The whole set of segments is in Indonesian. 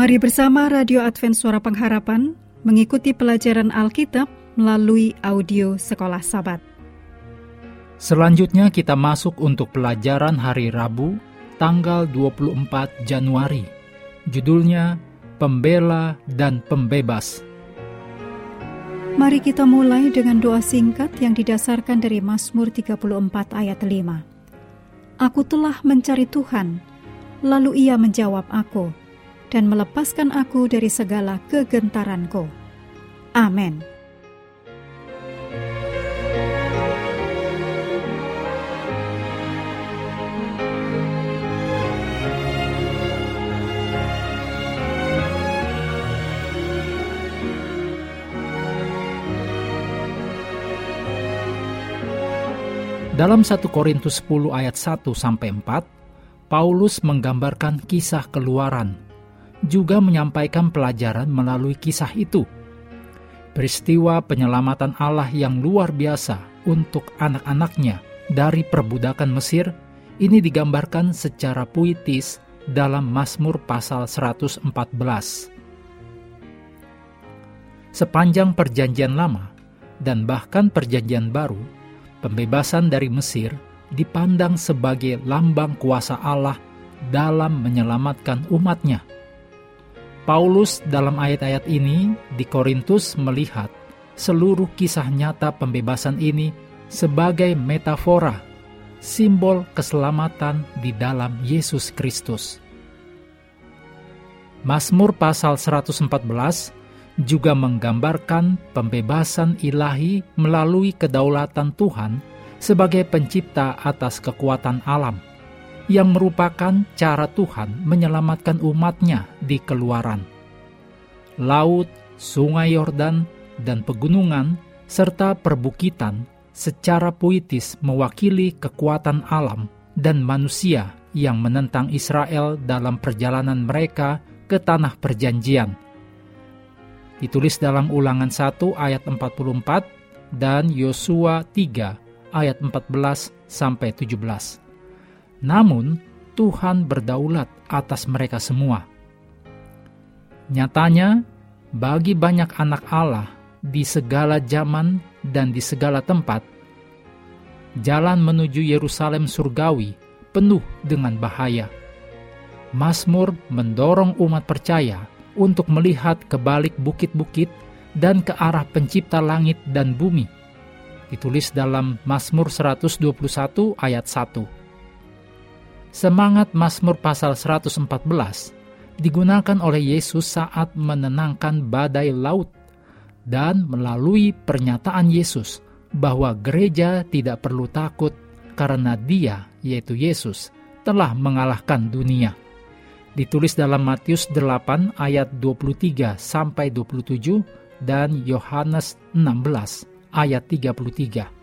Mari bersama Radio Advent Suara Pengharapan mengikuti pelajaran Alkitab melalui audio Sekolah Sabat. Selanjutnya kita masuk untuk pelajaran hari Rabu, tanggal 24 Januari. Judulnya Pembela dan Pembebas. Mari kita mulai dengan doa singkat yang didasarkan dari Mazmur 34 ayat 5. Aku telah mencari Tuhan, lalu ia menjawab aku dan melepaskan aku dari segala kegentaranku. Amin. Dalam 1 Korintus 10 ayat 1 sampai 4, Paulus menggambarkan kisah keluaran, juga menyampaikan pelajaran melalui kisah itu. Peristiwa penyelamatan Allah yang luar biasa untuk anak-anaknya dari perbudakan Mesir ini digambarkan secara puitis dalam Mazmur pasal 114. Sepanjang perjanjian lama dan bahkan perjanjian baru, pembebasan dari Mesir dipandang sebagai lambang kuasa Allah dalam menyelamatkan umatnya. Paulus dalam ayat-ayat ini di Korintus melihat seluruh kisah nyata pembebasan ini sebagai metafora, simbol keselamatan di dalam Yesus Kristus. Mazmur pasal 114 juga menggambarkan pembebasan ilahi melalui kedaulatan Tuhan sebagai pencipta atas kekuatan alam, yang merupakan cara Tuhan menyelamatkan umatnya di keluaran. Laut, sungai Yordan, dan pegunungan, serta perbukitan secara puitis mewakili kekuatan alam dan manusia yang menentang Israel dalam perjalanan mereka ke tanah perjanjian ditulis dalam ulangan 1 ayat 44 dan Yosua 3 ayat 14 sampai 17. Namun Tuhan berdaulat atas mereka semua. Nyatanya, bagi banyak anak Allah di segala zaman dan di segala tempat, jalan menuju Yerusalem surgawi penuh dengan bahaya. Mazmur mendorong umat percaya untuk melihat ke balik bukit-bukit dan ke arah pencipta langit dan bumi. Ditulis dalam Mazmur 121 ayat 1. Semangat Mazmur pasal 114 digunakan oleh Yesus saat menenangkan badai laut dan melalui pernyataan Yesus bahwa gereja tidak perlu takut karena dia, yaitu Yesus, telah mengalahkan dunia ditulis dalam Matius 8 ayat 23 sampai 27 dan Yohanes 16 ayat 33.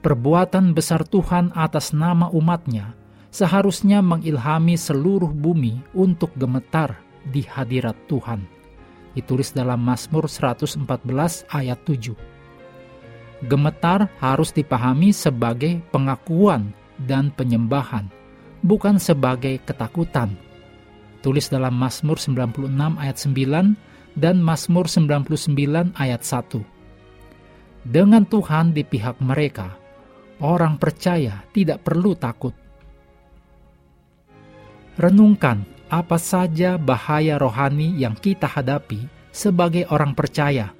Perbuatan besar Tuhan atas nama umatnya seharusnya mengilhami seluruh bumi untuk gemetar di hadirat Tuhan. Ditulis dalam Mazmur 114 ayat 7. Gemetar harus dipahami sebagai pengakuan dan penyembahan bukan sebagai ketakutan. Tulis dalam Mazmur 96 ayat 9 dan Mazmur 99 ayat 1. Dengan Tuhan di pihak mereka, orang percaya tidak perlu takut. Renungkan apa saja bahaya rohani yang kita hadapi sebagai orang percaya,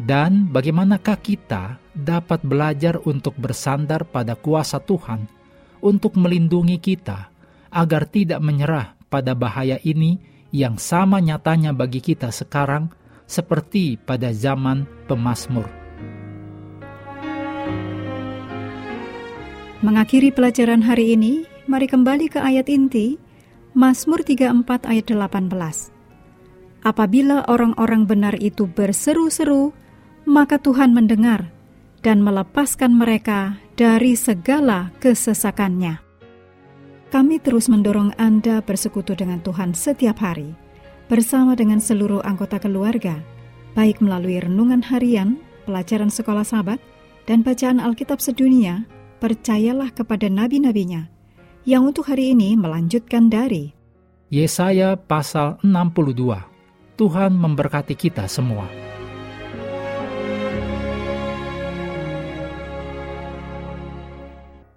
dan bagaimanakah kita dapat belajar untuk bersandar pada kuasa Tuhan untuk melindungi kita agar tidak menyerah pada bahaya ini yang sama nyatanya bagi kita sekarang seperti pada zaman pemazmur. Mengakhiri pelajaran hari ini, mari kembali ke ayat inti Mazmur 34 ayat 18. Apabila orang-orang benar itu berseru-seru, maka Tuhan mendengar dan melepaskan mereka dari segala kesesakannya. Kami terus mendorong Anda bersekutu dengan Tuhan setiap hari, bersama dengan seluruh anggota keluarga, baik melalui renungan harian, pelajaran sekolah sahabat, dan bacaan Alkitab sedunia, percayalah kepada nabi-nabinya, yang untuk hari ini melanjutkan dari Yesaya pasal 62. Tuhan memberkati kita semua.